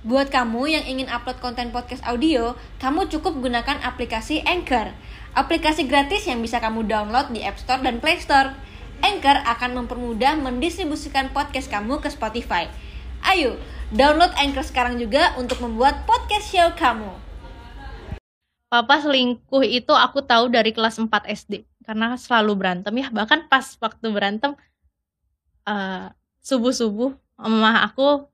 Buat kamu yang ingin upload konten podcast audio, kamu cukup gunakan aplikasi Anchor. Aplikasi gratis yang bisa kamu download di App Store dan Play Store. Anchor akan mempermudah mendistribusikan podcast kamu ke Spotify. Ayo, download Anchor sekarang juga untuk membuat podcast show kamu. Papa selingkuh itu aku tahu dari kelas 4 SD karena selalu berantem ya bahkan pas waktu berantem uh, subuh-subuh mama aku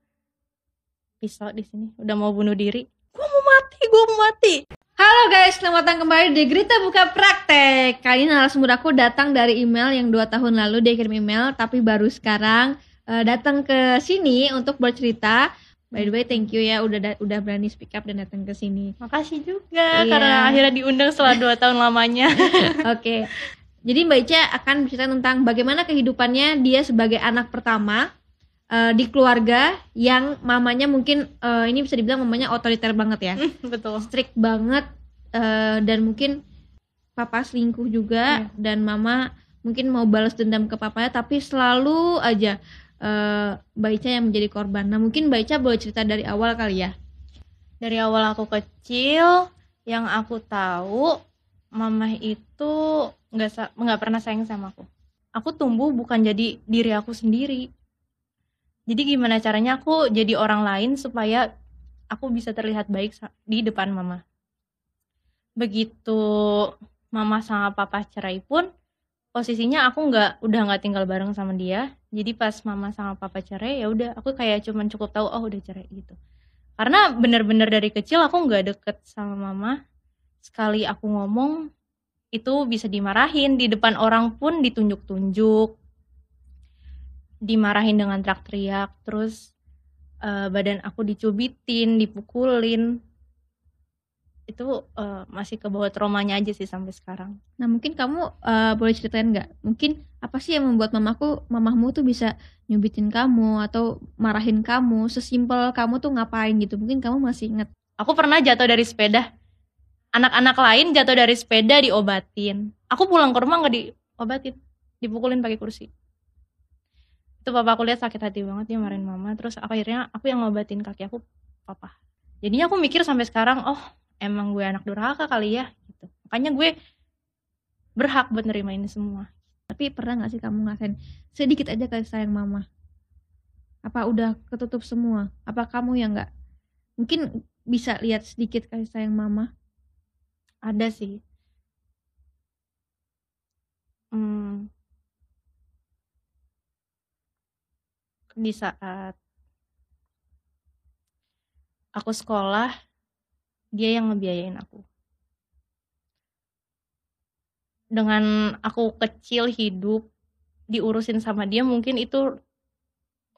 pisau di sini udah mau bunuh diri gue mau mati gue mau mati Halo guys, selamat datang kembali di Grita Buka Praktek Kali ini narasumber aku datang dari email yang dua tahun lalu dia kirim email Tapi baru sekarang uh, datang ke sini untuk bercerita By the way, thank you ya udah udah berani speak up dan datang ke sini. Makasih juga iya. karena akhirnya diundang setelah dua tahun lamanya. Oke. okay. Jadi Mbak Ica akan bercerita tentang bagaimana kehidupannya dia sebagai anak pertama uh, di keluarga yang mamanya mungkin uh, ini bisa dibilang mamanya otoriter banget ya. Mm, betul. Strict banget uh, dan mungkin papa selingkuh juga yeah. dan mama mungkin mau balas dendam ke papanya tapi selalu aja uh, Mbak Ica yang menjadi korban. Nah mungkin Mbak Ica boleh cerita dari awal kali ya. Dari awal aku kecil yang aku tahu mama itu nggak nggak pernah sayang sama aku. Aku tumbuh bukan jadi diri aku sendiri jadi gimana caranya aku jadi orang lain supaya aku bisa terlihat baik di depan mama? Begitu mama sama papa cerai pun posisinya aku nggak udah nggak tinggal bareng sama dia. Jadi pas mama sama papa cerai ya udah aku kayak cuman cukup tahu oh udah cerai gitu. Karena bener-bener dari kecil aku nggak deket sama mama. Sekali aku ngomong itu bisa dimarahin. Di depan orang pun ditunjuk-tunjuk dimarahin dengan teriak-teriak terus uh, badan aku dicubitin dipukulin itu uh, masih ke bawah traumanya aja sih sampai sekarang. Nah mungkin kamu uh, boleh ceritain nggak? Mungkin apa sih yang membuat mamaku, mamahmu tuh bisa nyubitin kamu atau marahin kamu? Sesimpel kamu tuh ngapain gitu? Mungkin kamu masih inget. Aku pernah jatuh dari sepeda. Anak-anak lain jatuh dari sepeda diobatin. Aku pulang ke rumah nggak diobatin, dipukulin pakai kursi itu papa aku lihat sakit hati banget dia marahin mama terus akhirnya aku yang ngobatin kaki aku papa. Jadinya aku mikir sampai sekarang oh emang gue anak durhaka kali ya gitu. Makanya gue berhak buat nerima ini semua. Tapi pernah nggak sih kamu ngasain sedikit aja kasih sayang mama? Apa udah ketutup semua? Apa kamu yang nggak? Mungkin bisa lihat sedikit kasih sayang mama? Ada sih. Hmm, di saat aku sekolah dia yang ngebiayain aku. Dengan aku kecil hidup diurusin sama dia mungkin itu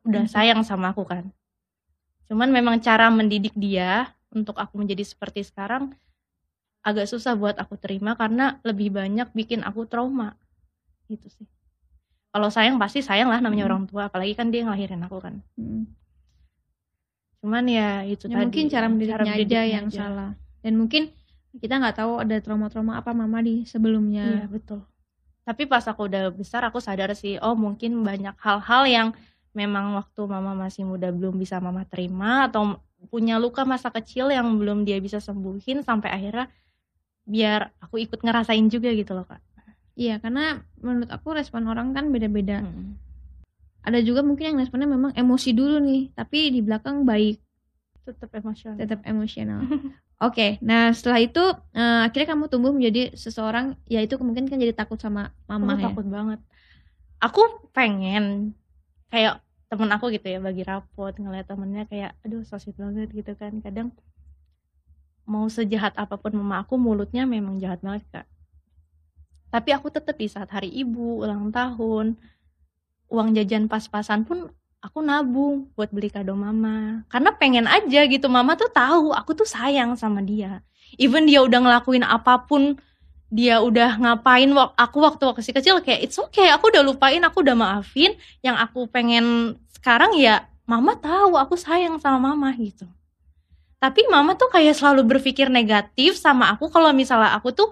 udah hmm. sayang sama aku kan. Cuman memang cara mendidik dia untuk aku menjadi seperti sekarang agak susah buat aku terima karena lebih banyak bikin aku trauma. Gitu sih kalau sayang pasti sayang lah namanya hmm. orang tua apalagi kan dia ngelahirin aku kan hmm. cuman ya itu ya, tadi mungkin cara mendidiknya cara aja yang aja. salah dan mungkin kita nggak tahu ada trauma-trauma apa mama di sebelumnya iya betul tapi pas aku udah besar aku sadar sih oh mungkin banyak hal-hal yang memang waktu mama masih muda belum bisa mama terima atau punya luka masa kecil yang belum dia bisa sembuhin sampai akhirnya biar aku ikut ngerasain juga gitu loh kak Iya, karena menurut aku respon orang kan beda-beda. Hmm. Ada juga mungkin yang responnya memang emosi dulu nih, tapi di belakang baik. Tetap emosional. Tetap emosional. Oke, okay, nah setelah itu uh, akhirnya kamu tumbuh menjadi seseorang, ya itu mungkin kan jadi takut sama mama aku ya. Takut banget. Aku pengen kayak temen aku gitu ya bagi rapot ngeliat temennya kayak aduh sosit banget gitu kan kadang mau sejahat apa pun mama aku mulutnya memang jahat banget kak tapi aku tetap di saat hari ibu ulang tahun uang jajan pas-pasan pun aku nabung buat beli kado mama. Karena pengen aja gitu mama tuh tahu aku tuh sayang sama dia. Even dia udah ngelakuin apa pun dia udah ngapain aku waktu waktu kecil kayak it's okay aku udah lupain aku udah maafin. Yang aku pengen sekarang ya mama tahu aku sayang sama mama gitu. Tapi mama tuh kayak selalu berpikir negatif sama aku kalau misalnya aku tuh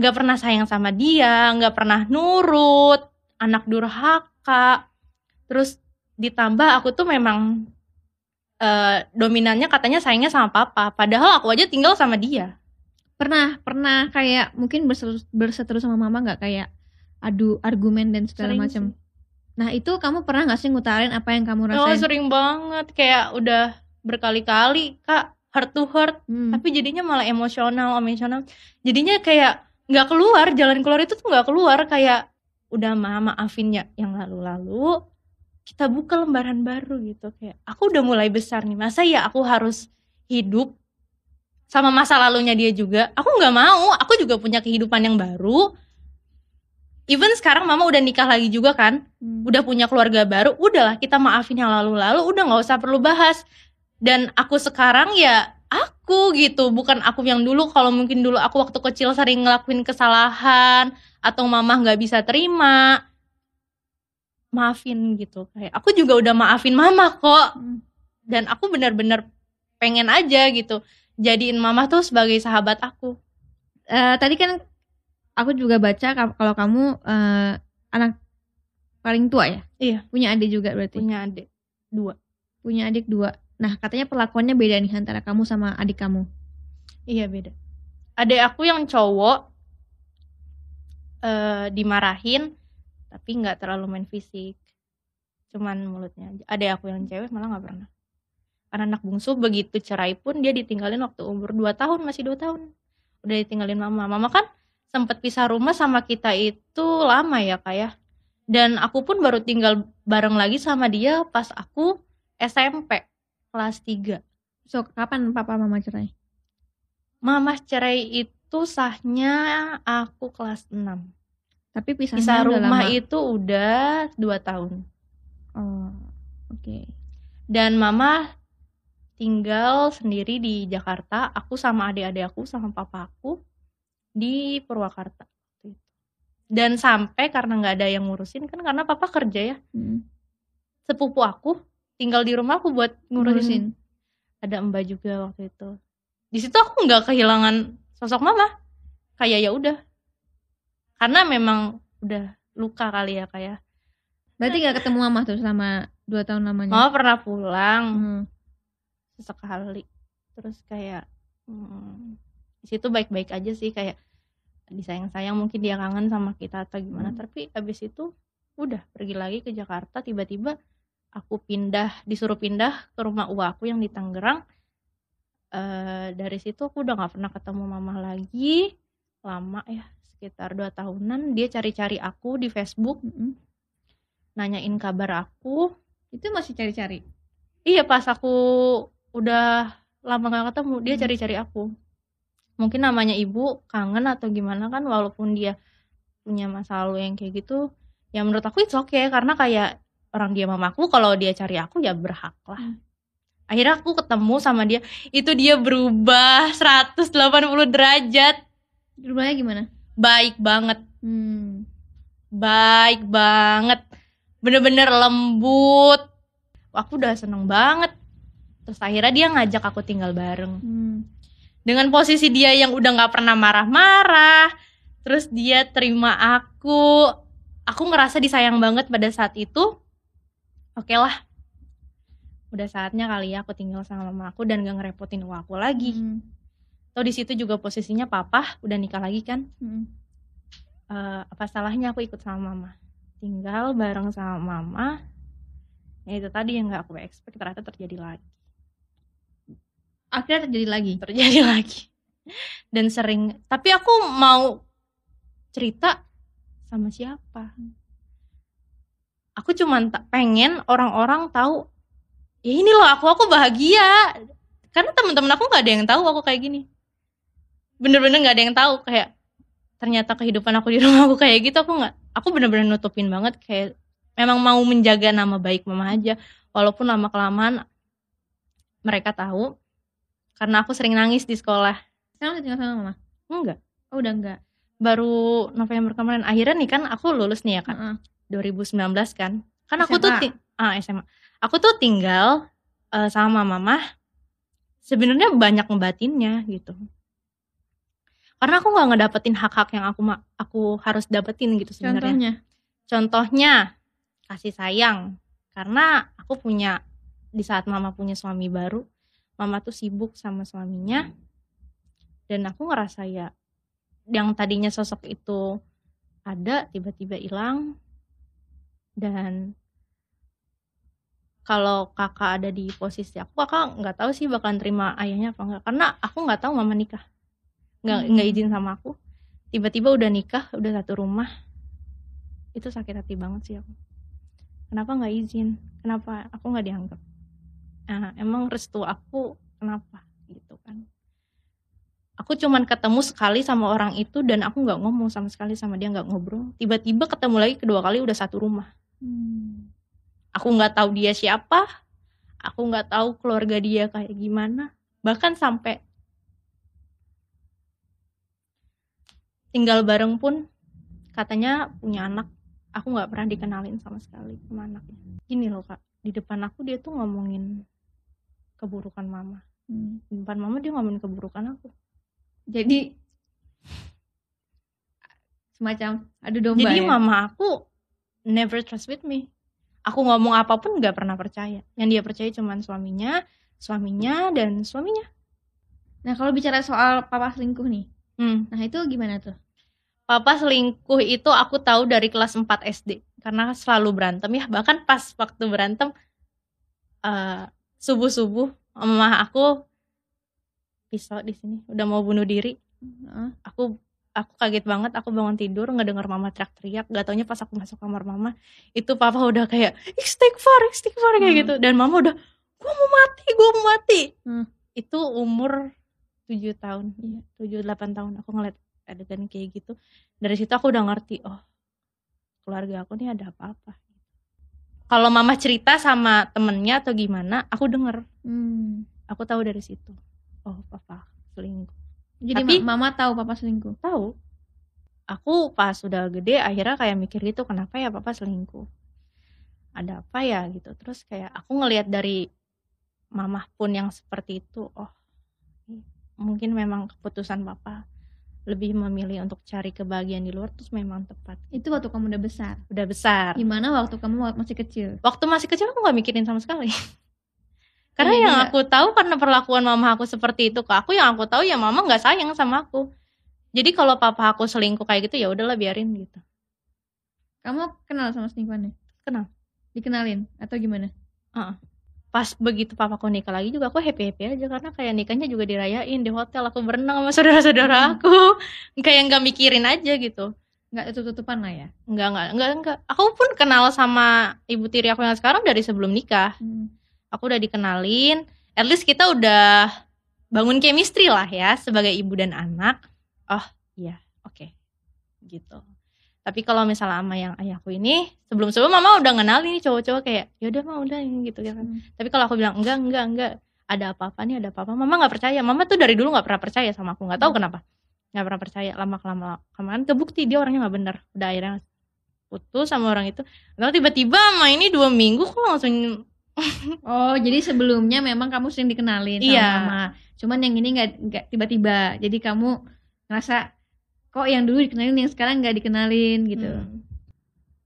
nggak pernah sayang sama dia nggak pernah nurut anak durhaka. Terus ditambah aku tuh memang eh, dominannya katanya sayangnya sama papa padahal aku aja tinggal sama dia. Pernah pernah kayak mungkin berseteru, berseteru sama mama nggak? Kayak adu argumen dan segala macam. Nah itu kamu pernah nggak sih ngutarin apa yang kamu oh rasain? sering banget. Kayak udah berkali-kali kak heart to heart. Hmm. tapi jadinya malah emosional emosional. Jadinya kayak nggak keluar jalan keluar itu tuh nggak keluar. Kayak udah ma maafin ya yang lalu-lalu kita buka lembaran baru gitu. Kayak aku udah mulai besar nih masa ya aku harus hidup sama masa lalunya dia juga? Aku nggak mau aku juga punya kehidupan yang baru. Even sekarang mama udah nikah lagi juga kan Hmm. udah punya keluarga baru udahlah kita maafin yang lalu-lalu udah nggak usah perlu bahas. Dan aku sekarang ya aku gitu bukan aku yang dulu kalau mungkin dulu aku waktu kecil sering ngelakuin kesalahan atau mama nggak bisa terima maafin gitu kayak aku juga udah maafin mama kok Hmm. dan aku benar-benar pengen aja gitu jadiin mama tuh sebagai sahabat aku Eh, tadi kan aku juga baca ka- kalau kamu eh, anak paling tua ya? Iya. Punya adik juga berarti. punya adik dua Punya adik dua. Nah katanya perlakuannya beda nih antara kamu sama adik kamu. Iya beda. Ada aku yang cowok eh dimarahin tapi nggak terlalu main fisik. Cuman mulutnya. Ada aku yang cewek malah nggak pernah. Karena anak bungsu begitu cerai pun dia ditinggalin waktu umur 2 tahun, masih 2 tahun. Udah ditinggalin mama. Mama kan sempat pisah rumah sama kita itu lama ya kayak. Dan aku pun baru tinggal bareng lagi sama dia pas aku SMP kelas 3. So kapan papa mama cerai? Mama cerai itu sahnya aku kelas 6. Tapi pisahnya Pisah udah rumah lama. itu udah 2 tahun. Oh, oke. Dan mama tinggal sendiri di Jakarta. Aku sama adik-adik aku sama papa aku di Purwakarta. Dan sampai karena nggak ada yang ngurusin kan karena papa kerja ya. Hmm. Sepupu aku tinggal di rumah aku buat ngurusin. Ngurusin. Ada mbak juga waktu itu. Di situ aku nggak kehilangan sosok mama. Kayak ya udah. Karena memang udah luka kali ya kayak. Berarti nggak ketemu mama tuh selama dua tahun lamanya. Mama pernah pulang Hmm. sesekali. Terus kayak hmm, di situ baik-baik aja sih kayak disayang-sayang mungkin dia kangen sama kita atau gimana. Hmm. Tapi abis itu udah pergi lagi ke Jakarta tiba-tiba aku pindah disuruh pindah ke rumah uwa aku yang di Tangerang. Eh dari situ aku udah nggak pernah ketemu mama lagi lama ya sekitar dua tahunan dia cari-cari aku di Facebook Mm-mm. nanyain kabar aku Itu masih cari-cari. Iya pas aku udah lama gak ketemu dia Hmm. cari-cari aku. Mungkin namanya ibu kangen atau gimana kan walaupun dia punya masa lalu yang kayak gitu. Ya menurut aku itu oke karena kayak orang dia mamaku kalau dia cari aku ya berhak lah. Hmm. Akhirnya aku ketemu sama dia. Itu dia berubah 180 derajat. Rumahnya gimana? Baik banget. Hmm. Baik banget. Bener-bener lembut. Aku udah seneng banget. Terus akhirnya dia ngajak aku tinggal bareng. Hmm. dengan posisi dia yang udah nggak pernah marah-marah terus dia terima aku aku ngerasa disayang banget pada saat itu oke lah. Udah saatnya kali ya aku tinggal sama mama aku dan gak ngerepotin uang aku lagi. Hmm. atau di situ juga posisinya papa udah nikah lagi kan? Hmm. Eh, apa salahnya aku ikut sama mama? Tinggal bareng sama mama. Ya itu tadi yang nggak aku expect ternyata terjadi lagi. Akhirnya terjadi lagi. terjadi lagi. Dan sering tapi aku mau cerita sama siapa aku cuman tak pengen orang-orang tahu ya ini loh aku aku bahagia. Karena teman-teman aku nggak ada yang tahu aku kayak gini. Bener-bener nggak ada yang tahu kayak ternyata kehidupan aku di rumah aku kayak gitu aku nggak aku bener-bener nutupin banget kayak memang mau menjaga nama baik mama aja. Walaupun lama kelamaan mereka tahu karena aku sering nangis di sekolah. Sekarang udah tinggal sama mama? enggak Oh udah enggak. baru November kemarin. Akhirnya nih kan aku lulus nih ya kan Heeh. 2019 kan. Kan aku tuh SMA. ti- ah SMA aku tuh tinggal eh, sama mama sebenarnya banyak ngebatinnya gitu. Karena aku nggak ngedapetin hak-hak yang aku aku harus dapetin gitu sebenarnya. Contohnya. contohnya kasih sayang. Karena aku punya di saat mama punya suami baru mama tuh sibuk sama suaminya dan aku ngerasa ya yang tadinya sosok itu ada tiba-tiba hilang dan kalau kakak ada di posisi aku kakak nggak tahu sih bakalan terima ayahnya apa enggak karena aku nggak tahu mama nikah. Nggak Hmm. nggak izin sama aku. Tiba-tiba udah nikah udah satu rumah. Itu sakit hati banget sih aku. Kenapa nggak izin? Kenapa aku nggak dianggap? Nah, emang restu aku kenapa? Gitu kan. Aku cuman ketemu sekali sama orang itu dan aku nggak ngomong sama sekali sama dia nggak ngobrol. Tiba-tiba ketemu lagi kedua kali udah satu rumah. Hmm. Aku nggak tahu dia siapa. Aku nggak tahu keluarga dia kayak gimana. Bahkan sampai tinggal bareng pun katanya punya anak. Aku nggak pernah dikenalin sama sekali sama anaknya. Gini loh kak. Di depan aku dia tuh ngomongin keburukan mama. Hmm. di depan mama dia ngomongin keburukan aku. Jadi semacam adu domba jadi ya? mama aku never trust with me aku ngomong apa pun nggak pernah percaya. Yang dia percaya cuman suaminya suaminya dan suaminya. Nah kalau bicara soal papa selingkuh nih, hmm. nah itu gimana tuh? papa selingkuh itu aku tahu dari kelas 4 SD karena selalu berantem ya. Bahkan pas waktu berantem subuh subuh mama aku pisau di sini udah mau bunuh diri. Aku aku kaget banget aku bangun tidur ngedenger mama teriak-teriak gak taunya pas aku masuk kamar mama itu papa udah kayak istighfar istighfar kayak Hmm. gitu dan mama udah gua mau mati gua mau mati Hmm. itu umur 7 tahun Iya. tujuh delapan tahun aku ngeliat adegan kayak gitu dari situ aku udah ngerti oh keluarga aku nih ada apa-apa kalau mama cerita sama temennya atau gimana aku denger Hmm. aku tahu dari situ oh papa selingkuh Jadi Tapi- ma- mama tahu papa selingkuh. tahu aku pas sudah gede akhirnya kayak mikir gitu kenapa ya papa selingkuh ada apa ya gitu terus kayak aku ngelihat dari mamah pun yang seperti itu oh mungkin memang keputusan papa lebih memilih untuk cari kebahagiaan di luar terus memang tepat Itu waktu kamu udah besar. udah besar Gimana waktu kamu masih kecil? waktu masih kecil aku nggak mikirin sama sekali karena Iya yang juga. aku tahu karena perlakuan mama aku seperti itu ke aku yang aku tahu ya mama nggak sayang sama aku jadi kalau papa aku selingkuh kayak gitu ya udahlah biarin gitu Kamu kenal sama selingkuhannya? Kenal. Dikenalin atau gimana? pas begitu papaku nikah lagi juga aku happy happy aja karena kayak nikahnya juga dirayain di hotel aku berenang sama saudara-saudara Hmm. aku kayak nggak mikirin aja gitu Nggak tutup-tutupan lah ya? nggak nggak nggak nggak aku pun kenal sama ibu tiri aku yang sekarang dari sebelum nikah Hmm. Aku udah dikenalin. At least kita udah bangun chemistry lah ya sebagai ibu dan anak. Oh iya oke. Gitu. Tapi kalau misalnya sama yang ayahku ini sebelum sebelum mama udah kenalin nih cowok-cowok kayak yaudah mah udah ini gitu kan. Hmm. tapi kalau aku bilang enggak enggak enggak. Ada apa-apa nih ada apa-apa. Mama nggak percaya. Mama tuh dari dulu nggak pernah percaya sama aku. Nggak tahu kenapa. Nggak pernah percaya. Lama kelamaan kemarin kebukti dia orangnya nggak bener. Udah akhirnya putus sama orang itu. Lalu tiba-tiba sama ini dua minggu kok langsung Oh, jadi sebelumnya memang kamu sering dikenalin sama Iya. mama. Cuman yang ini nggak nggak tiba-tiba. Jadi kamu ngerasa kok yang dulu dikenalin yang sekarang nggak dikenalin gitu. Hmm.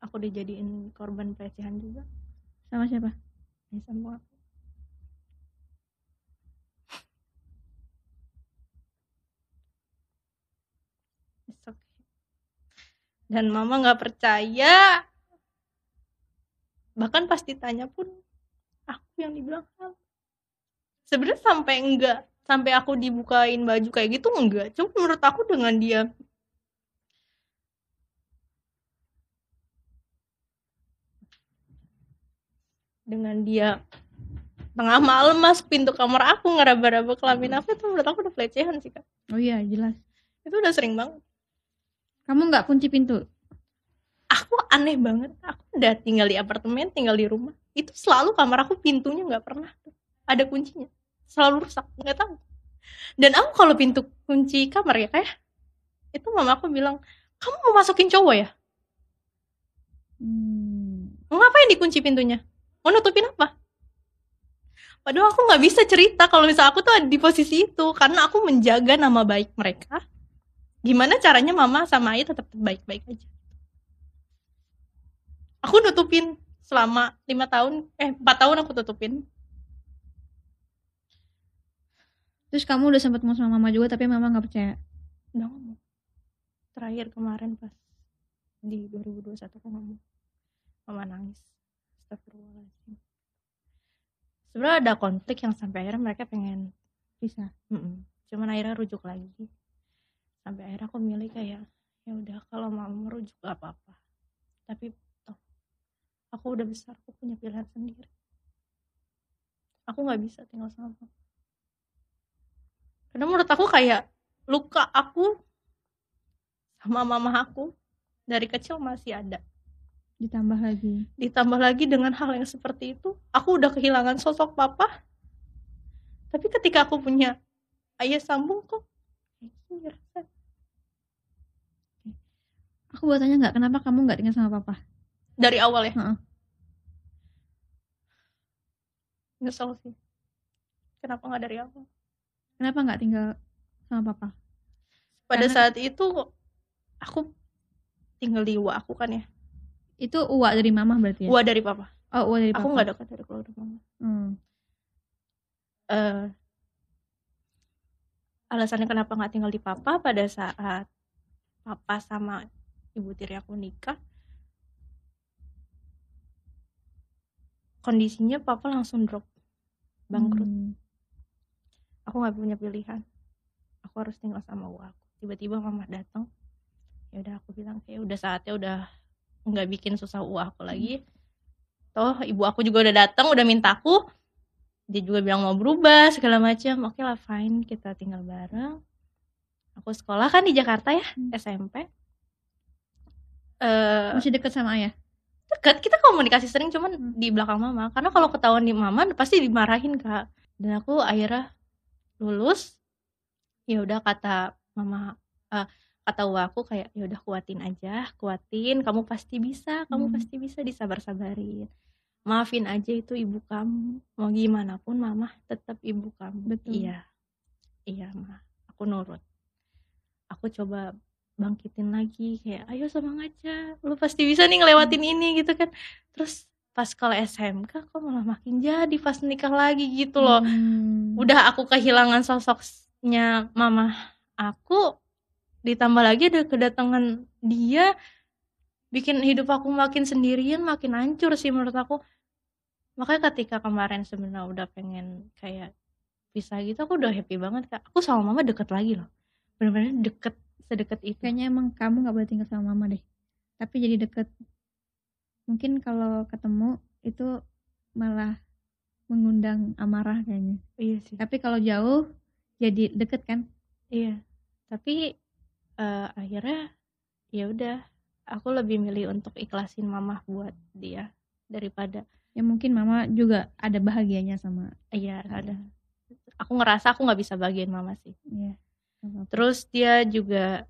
aku dijadiin korban pelecehan juga Sama siapa? Ya, sama aku. Dan mama nggak percaya bahkan pas ditanya pun aku yang dibilang salah sebenarnya sampai enggak sampai aku dibukain baju kayak gitu enggak cuma menurut aku dengan dia dengan dia tengah malam masuk pintu kamar aku ngeraba-raba kelamin aku itu menurut aku udah pelecehan sih kak Oh iya, jelas. itu udah sering banget Kamu nggak kunci pintu? Aku aneh banget. Aku udah tinggal di apartemen tinggal di rumah. Itu selalu kamar aku pintunya nggak pernah ada kuncinya. Selalu rusak nggak tahu. Dan aku kalau pintu kunci kamar ya kayak itu mama aku bilang kamu mau masukin cowok ya? Hmm. ngapain dikunci pintunya? Mau nutupin apa? Padahal aku nggak bisa cerita kalau misal aku tuh ada di posisi itu. Karena aku menjaga nama baik mereka. Gimana caranya mama sama ayah tetap baik-baik aja aku nutupin selama lima tahun eh empat tahun aku tutupin. Terus kamu udah sempat ngomong sama mama juga tapi mama nggak percaya? Udah ngomong. Terakhir kemarin pas di 2021 aku ngomong. Mama nangis. Astagfirullahaladzim. Sebenarnya ada konflik yang sampai akhirnya mereka pengen bisa Mm-mm. cuman akhirnya rujuk lagi. Sampai akhirnya aku milih kayak ya udah kalau mau merujuk gak apa-apa. Tapi aku udah besar aku punya pilihan sendiri. Aku nggak bisa tinggal sama mama. karena menurut aku kayak luka aku sama mama aku dari kecil masih ada. Ditambah lagi. Ditambah lagi dengan hal yang seperti itu aku udah kehilangan sosok papa. Tapi ketika aku punya ayah sambung kok kayak aku mau tanya nggak kenapa kamu nggak tinggal sama papa? Dari awal ya? Heeh. Nyesel sih. Kenapa nggak dari awal kenapa nggak tinggal sama papa? Pada Karena- saat itu aku tinggal di Uwa aku kan ya? Itu uak dari mama berarti ya? Uwa dari papa. Oh uak dari papa. aku nggak dekat dari keluarga mama. Hmm. eh alasannya kenapa nggak tinggal di papa pada saat papa sama ibu tiri aku nikah kondisinya papa langsung drop bangkrut. Hmm. aku nggak punya pilihan. Aku harus tinggal sama uang aku. Tiba-tiba mama datang. Ya udah aku bilang kayak udah saatnya udah nggak bikin susah uang aku lagi. Toh ibu aku juga udah datang udah minta aku. Dia juga bilang mau berubah segala macam. Oke lah fine kita tinggal bareng. Aku sekolah kan di Jakarta ya Hmm. SMP eh masih deket sama ayah deket kita komunikasi sering cuman Hmm. di belakang mama. Karena kalau ketahuan di mama pasti dimarahin kak. Dan aku akhirnya lulus. Ya udah kata mama eh, kata aku kayak ya udah kuatin aja kuatin. Kamu pasti bisa kamu Hmm. pasti bisa disabar sabarin maafin aja itu ibu kamu. Mau gimana pun mama tetap ibu kamu. Betul. iya. Iya ma. Aku nurut. Aku coba bangkitin lagi kayak ayo semangat aja lu pasti bisa nih ngelewatin ini gitu kan. Terus pas kalau SMK kok malah makin jadi pas nikah lagi gitu loh. Hmm. udah aku kehilangan sosoknya mama aku ditambah lagi ada kedatangan dia bikin hidup aku makin sendirian makin hancur sih menurut aku. Makanya ketika kemarin sebenarnya udah pengen kayak bisa gitu aku udah happy banget kak. Aku sama mama deket lagi loh. Bener-bener deket sedekat itu. Kayaknya emang kamu nggak boleh tinggal sama mama deh. Tapi jadi deket. Mungkin kalau ketemu itu malah mengundang amarah kayaknya. Iya sih. Tapi kalau jauh jadi deket kan? Iya, tapi eh, akhirnya ya udah. Aku lebih milih untuk ikhlasin mama buat dia daripada ya mungkin mama juga ada bahagianya sama iya ada. Aku ngerasa aku nggak bisa bagian mama sih. ya Terus dia juga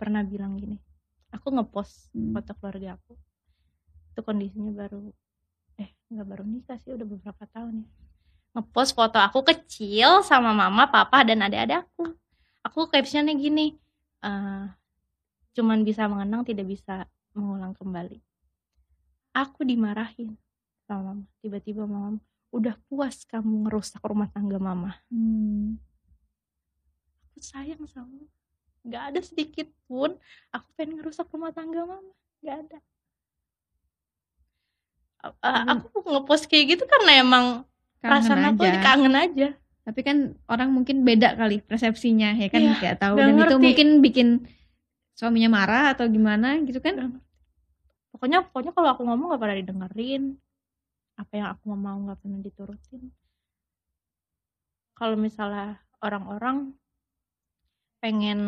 pernah bilang gini, aku ngepost Hmm. foto keluarga aku. Itu kondisinya baru eh nggak baru nikah sih udah beberapa tahun ya. Ngepost foto aku kecil sama mama, papa dan adik-adik aku. Aku captionnya gini, eh cuman bisa mengenang tidak bisa mengulang kembali. Aku dimarahin sama mama. Tiba-tiba mama, udah puas kamu ngerusak rumah tangga mama Hmm. Aku sayang sama nggak ada sedikit pun aku pengen ngerusak rumah tangga mama. Nggak ada. A- a- Tapi- aku ngepost kayak gitu karena emang perasaan kangen aku aja. kangen aja. Tapi kan orang mungkin beda kali persepsinya ya kan? Iya, nggak tahu. dan itu ngerti. mungkin bikin suaminya marah atau gimana gitu kan? Pokoknya pokoknya kalau aku ngomong nggak pernah didengerin. Apa yang aku mau nggak pernah diturutin. Kalau misalnya orang-orang pengen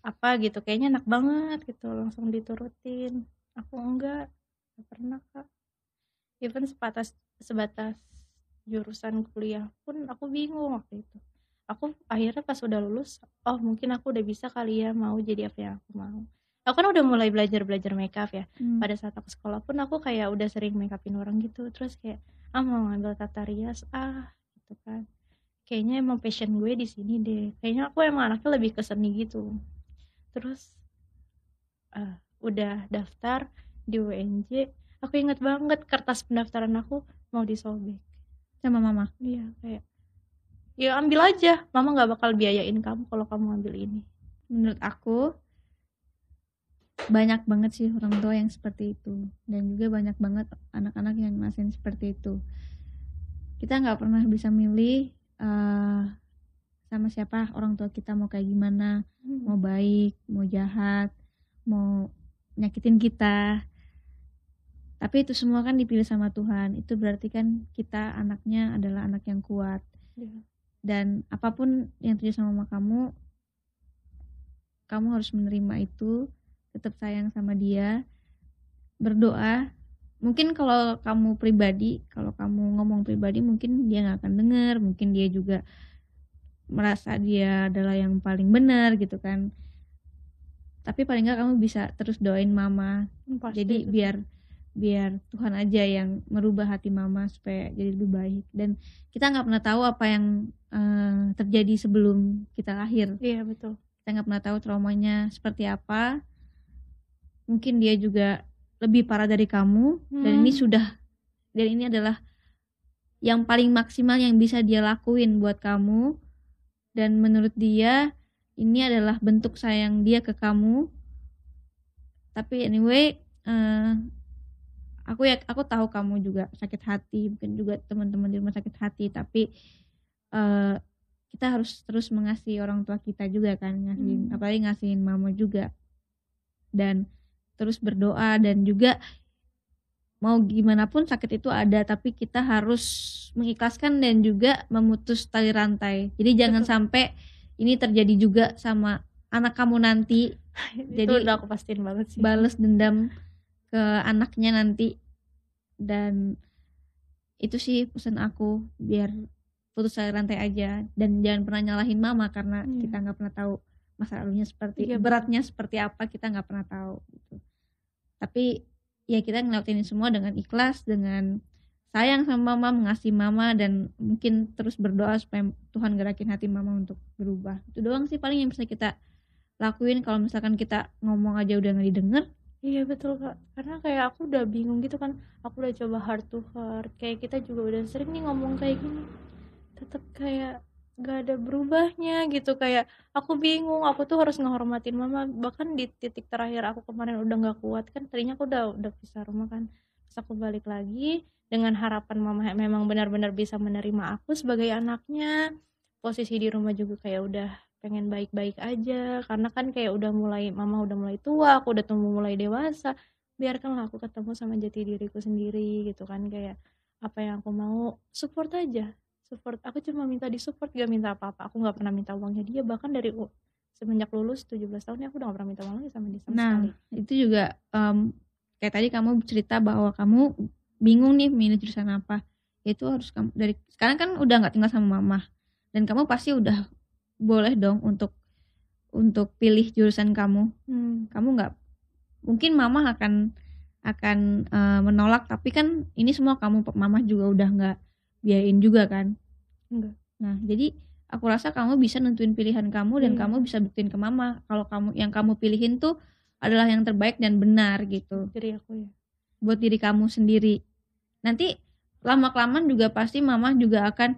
apa gitu kayaknya enak banget gitu langsung diturutin. Aku enggak nggak pernah kak. Even sebatas sebatas jurusan kuliah pun aku bingung waktu itu. Aku akhirnya pas udah lulus oh mungkin aku udah bisa kali ya mau jadi apa yang aku mau. Aku kan udah mulai belajar belajar makeup ya. Hmm. pada saat aku sekolah pun aku kayak udah sering make upin orang gitu. Terus kayak ah mau ngambil tata rias ah gitu kan kayaknya emang passion gue di sini deh. Kayaknya aku emang anaknya lebih ke seni gitu. Terus ah, udah daftar di UNJ aku inget banget kertas pendaftaran aku mau disobek. Sama mama? Iya kayak ya ambil aja. Mama nggak bakal biayain kamu kalau kamu ambil ini. Menurut aku banyak banget sih orang tua yang seperti itu. Dan juga banyak banget anak-anak yang ngerasain seperti itu. Kita nggak pernah bisa milih uh, sama siapa orang tua kita mau kayak gimana Hmm. mau baik mau jahat mau nyakitin kita tapi itu semua kan dipilih sama Tuhan itu berarti kan kita anaknya adalah anak yang kuat Iya. dan apa pun yang terjadi sama mama kamu kamu harus menerima itu tetap sayang sama dia berdoa mungkin kalau kamu pribadi kalau kamu ngomong pribadi mungkin dia nggak akan dengar mungkin dia juga merasa dia adalah yang paling benar gitu kan. Tapi paling nggak kamu bisa terus doain mama. Pasti jadi itu. biar biar Tuhan aja yang merubah hati mama supaya jadi lebih baik. Dan kita nggak pernah tahu apa yang eh, terjadi sebelum kita lahir. Iya betul. Kita nggak pernah tahu traumanya seperti apa. Mungkin dia juga lebih parah dari kamu dan ini Hmm. sudah dan ini adalah yang paling maksimal yang bisa dia lakuin buat kamu dan menurut dia ini adalah bentuk sayang dia ke kamu tapi anyway eh, aku ya aku tahu kamu juga sakit hati mungkin juga teman-teman di rumah sakit hati tapi eh, kita harus terus mengasihi orang tua kita juga kan ngasihin Hmm. apalagi ngasihin mama juga dan terus berdoa dan juga mau gimana pun sakit itu ada tapi kita harus mengikhlaskan dan juga memutus tali rantai jadi jangan Betul. sampai ini terjadi juga sama anak kamu nanti itu jadi udah aku pastiin banget sih bales dendam ke anaknya nanti dan itu sih pesan aku biar putus tali rantai aja dan jangan pernah nyalahin mama karena Iya. kita nggak pernah tahu masa lalunya seperti Iya, beratnya seperti apa kita nggak pernah tahu gitu. Tapi ya kita ngelakuin ini semua dengan ikhlas dengan sayang sama mama mengasihi mama dan mungkin terus berdoa supaya Tuhan gerakin hati mama untuk berubah. Itu doang sih paling yang bisa kita lakuin. Kalau misalkan kita ngomong aja udah nggak didengar. Iya betul kak, karena kayak aku udah bingung gitu kan, aku udah coba heart to heart, kayak kita juga udah sering nih ngomong kayak gini, tetap kayak gak ada berubahnya gitu, kayak aku bingung, aku tuh harus ngehormatin mama, bahkan di titik terakhir aku kemarin udah gak kuat kan, tadinya aku udah udah pisah rumah kan, terus aku balik lagi dengan harapan mama memang benar-benar bisa menerima aku sebagai anaknya, posisi di rumah juga kayak udah pengen baik-baik aja. Karena kan kayak udah mulai mama udah mulai tua aku udah tumbuh mulai dewasa biarkanlah aku ketemu sama jati diriku sendiri gitu kan. Kayak apa yang aku mau support aja support. Aku cuma minta di support gak minta apa-apa. Aku nggak pernah minta uangnya dia. Bahkan dari semenjak lulus 17 tahun aku udah gak pernah minta uang lagi sama dia sama Nah, sekali. itu juga em, kayak tadi kamu cerita bahwa kamu bingung nih milih jurusan apa. Itu harus kamu dari sekarang kan udah nggak tinggal sama mama. Dan kamu pasti udah boleh dong untuk untuk pilih jurusan kamu. Hmm, Kamu nggak mungkin mama akan akan eh, menolak. Tapi kan ini semua kamu mama juga udah nggak biayain juga kan. enggak Nah, jadi aku rasa kamu bisa nentuin pilihan kamu dan Iya. kamu bisa buktiin ke mama kalau kamu yang kamu pilihin tuh adalah yang terbaik dan benar gitu dari aku ya buat diri kamu sendiri. Nanti lama kelamaan juga pasti mama juga akan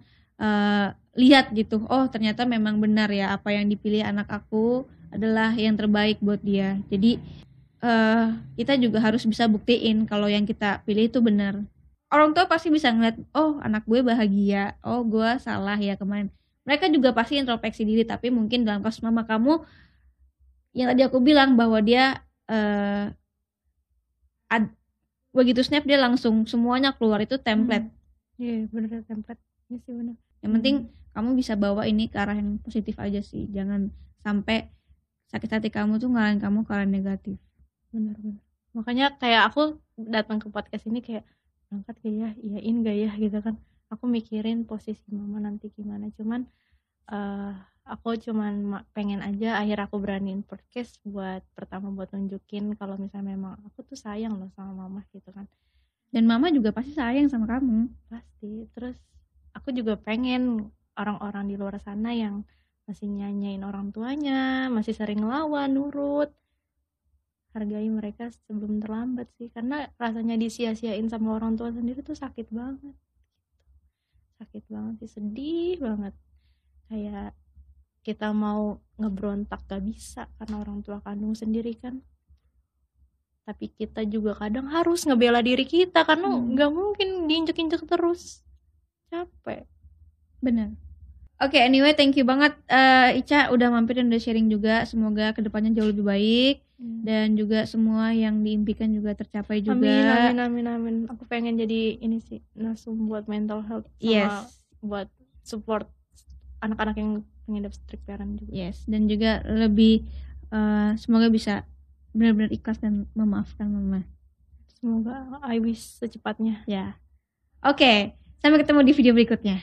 eh, lihat gitu. Oh, ternyata memang benar ya apa yang dipilih anak aku adalah yang terbaik buat dia. Jadi eh kita juga harus bisa buktiin kalau yang kita pilih itu benar. Orang tua pasti bisa ngeliat, oh anak gue bahagia, oh gue salah ya kemarin. Mereka juga pasti introspeksi diri, tapi mungkin dalam kasus mama kamu, yang tadi aku bilang bahwa dia eh ad- begitu snap dia langsung semuanya keluar itu template. iya bener template iya sih bener Yang penting kamu bisa bawa ini ke arah yang positif aja sih. Jangan sampai sakit hati kamu tuh ngalahin kamu ke arah negatif. bener bener makanya kayak aku datang ke podcast ini kayak berangkat gak ya? Iyain gak ya? Gitu kan. Aku mikirin posisi mama nanti gimana. Cuman eh aku cuman ma- pengen aja akhir aku beraniin podcast buat pertama buat nunjukin kalau misalnya memang aku tuh sayang loh sama mama gitu kan. Dan mama juga pasti sayang sama kamu. pasti. Terus aku juga pengen orang-orang di luar sana yang masih nyanyain orang tuanya masih sering ngelawan nurut hargai mereka sebelum terlambat sih. Karena rasanya disia-siain sama orang tua sendiri tuh sakit banget. Sakit banget sih sedih banget. Kayak kita mau ngebrontak gak bisa karena orang tua kandung sendiri kan. Tapi kita juga kadang harus ngebela diri kita karena Hmm. nggak mungkin diinjek-injek terus. Capek. Benar. Oke, anyway, thank you banget eh, Ica udah mampir dan udah sharing juga. Semoga ke depannya jauh lebih baik dan juga semua yang diimpikan juga tercapai juga. amin amin amin amin aku pengen jadi ini sih nasum buat mental health sama Yes, buat support anak-anak yang pengidap strict parent juga yes, dan juga lebih eh, semoga bisa benar-benar ikhlas dan memaafkan mama. semoga I wish secepatnya Ya. Oke, sampai ketemu di video berikutnya.